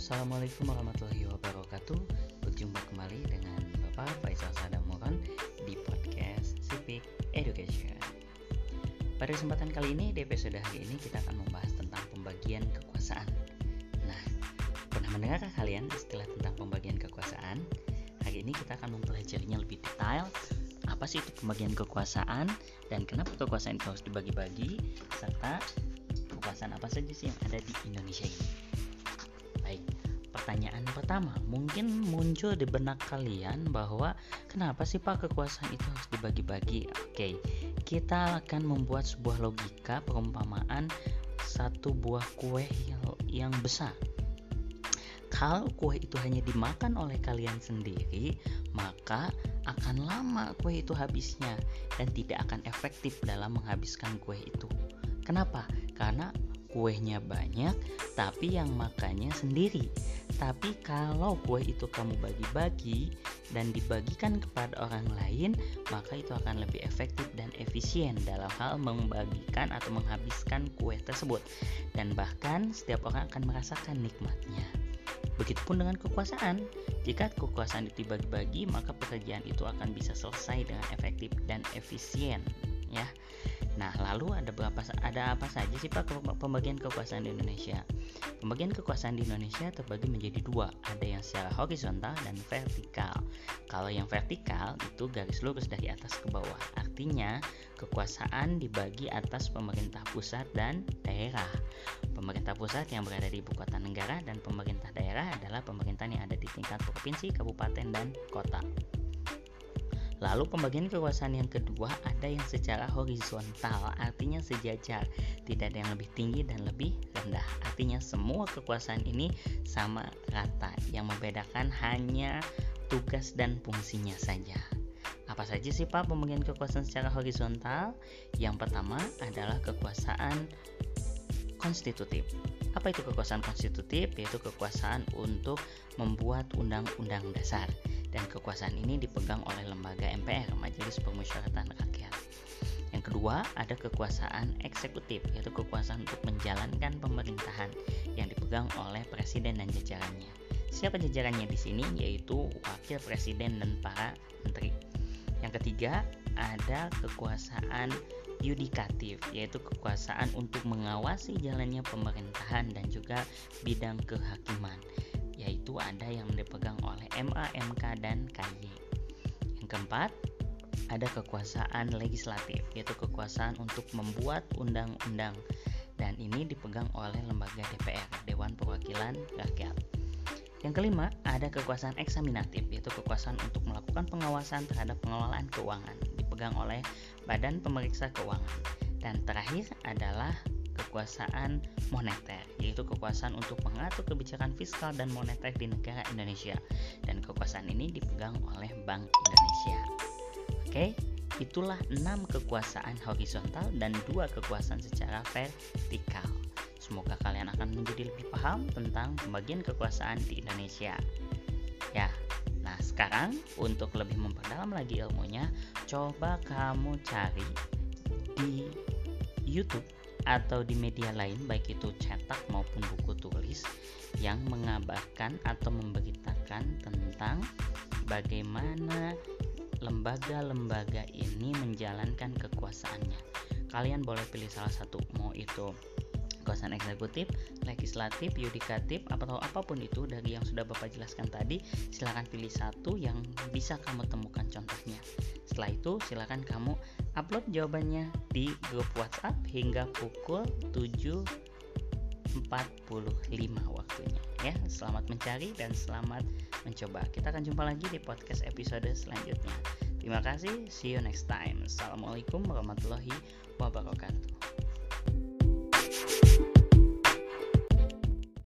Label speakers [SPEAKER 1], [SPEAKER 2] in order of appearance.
[SPEAKER 1] Assalamualaikum warahmatullahi wabarakatuh. Berjumpa kembali dengan Bapak Faisal Sadamuran di podcast Civic Education. Pada kesempatan kali ini, di episode hari ini kita akan membahas tentang pembagian kekuasaan. Nah, pernah mendengar kalian istilah tentang pembagian kekuasaan? Hari ini kita akan mempelajarinya lebih detail. Apa sih itu pembagian kekuasaan? Dan kenapa kekuasaan itu harus dibagi-bagi? Serta kekuasaan apa saja sih yang ada di Indonesia ini. Pertanyaan pertama mungkin muncul di benak kalian bahwa kenapa sih Pak kekuasaan itu harus dibagi-bagi? Oke, kita akan membuat sebuah logika perumpamaan satu buah kue yang besar. Kalau kue itu hanya dimakan oleh kalian sendiri, maka akan lama kue itu habisnya dan tidak akan efektif dalam menghabiskan kue itu. Kenapa? Karena kuenya banyak tapi yang makannya sendiri. Tapi kalau kue itu kamu bagi-bagi dan dibagikan kepada orang lain maka itu akan lebih efektif dan efisien dalam hal membagikan atau menghabiskan kue tersebut. Dan bahkan setiap orang akan merasakan nikmatnya. Begitupun dengan kekuasaan. Jika kekuasaan itu dibagi-bagi, maka pekerjaan itu akan bisa selesai dengan efektif dan efisien, ya. Nah, lalu ada berapa ada apa saja sih Pak pembagian kekuasaan di Indonesia? Pembagian kekuasaan di Indonesia terbagi menjadi dua, ada yang secara horizontal dan vertikal. Kalau yang vertikal itu garis lurus dari atas ke bawah. Artinya, kekuasaan dibagi atas pemerintah pusat dan daerah. Pemerintah pusat yang berada di ibu kota negara dan pemerintah daerah adalah pemerintahan yang ada di tingkat provinsi, kabupaten, dan kota. Lalu pembagian kekuasaan yang kedua ada yang secara horizontal, artinya sejajar, tidak ada yang lebih tinggi dan lebih rendah. Artinya semua kekuasaan ini sama rata. Yang membedakan hanya tugas dan fungsinya saja. Apa saja sih Pak pembagian kekuasaan secara horizontal? Yang pertama adalah kekuasaan konstitutif. Apa itu kekuasaan konstitutif? Yaitu kekuasaan untuk membuat undang-undang dasar dan kekuasaan ini dipegang oleh lembaga MPR, Majelis Permusyawaratan Rakyat. Yang kedua, ada kekuasaan eksekutif, yaitu kekuasaan untuk menjalankan pemerintahan yang dipegang oleh presiden dan jajarannya. Siapa jajarannya di sini? Yaitu wakil presiden dan para menteri. Yang ketiga, ada kekuasaan yudikatif, yaitu kekuasaan untuk mengawasi jalannya pemerintahan dan juga bidang kehakiman yaitu ada yang dipegang oleh MA, MK, dan KY. Yang keempat, ada kekuasaan legislatif, yaitu kekuasaan untuk membuat undang-undang dan ini dipegang oleh lembaga DPR, Dewan Perwakilan Rakyat. Yang kelima, ada kekuasaan eksaminatif, yaitu kekuasaan untuk melakukan pengawasan terhadap pengelolaan keuangan, dipegang oleh Badan Pemeriksa Keuangan. Dan terakhir adalah kekuasaan moneter, yaitu kekuasaan untuk mengatur kebijakan fiskal dan moneter di negara Indonesia. Dan kekuasaan ini dipegang oleh Bank Indonesia. Oke, itulah enam kekuasaan horizontal dan dua kekuasaan secara vertikal. Semoga kalian akan menjadi lebih paham tentang pembagian kekuasaan di Indonesia. Ya, nah sekarang untuk lebih memperdalam lagi ilmunya, coba kamu cari di YouTube atau di media lain baik itu cetak maupun buku tulis yang mengabarkan atau memberitakan tentang bagaimana lembaga-lembaga ini menjalankan kekuasaannya. Kalian boleh pilih salah satu, mau itu kekuasaan eksekutif, legislatif, yudikatif, atau apa pun itu dari yang sudah Bapak jelaskan tadi, silahkan pilih satu yang bisa kamu temukan contohnya. Setelah itu, silahkan kamu upload jawabannya di grup WhatsApp hingga pukul 7.45 waktunya ya. Selamat mencari dan selamat mencoba. Kita akan jumpa lagi di podcast episode selanjutnya. Terima kasih, see you next time. Assalamualaikum warahmatullahi wabarakatuh.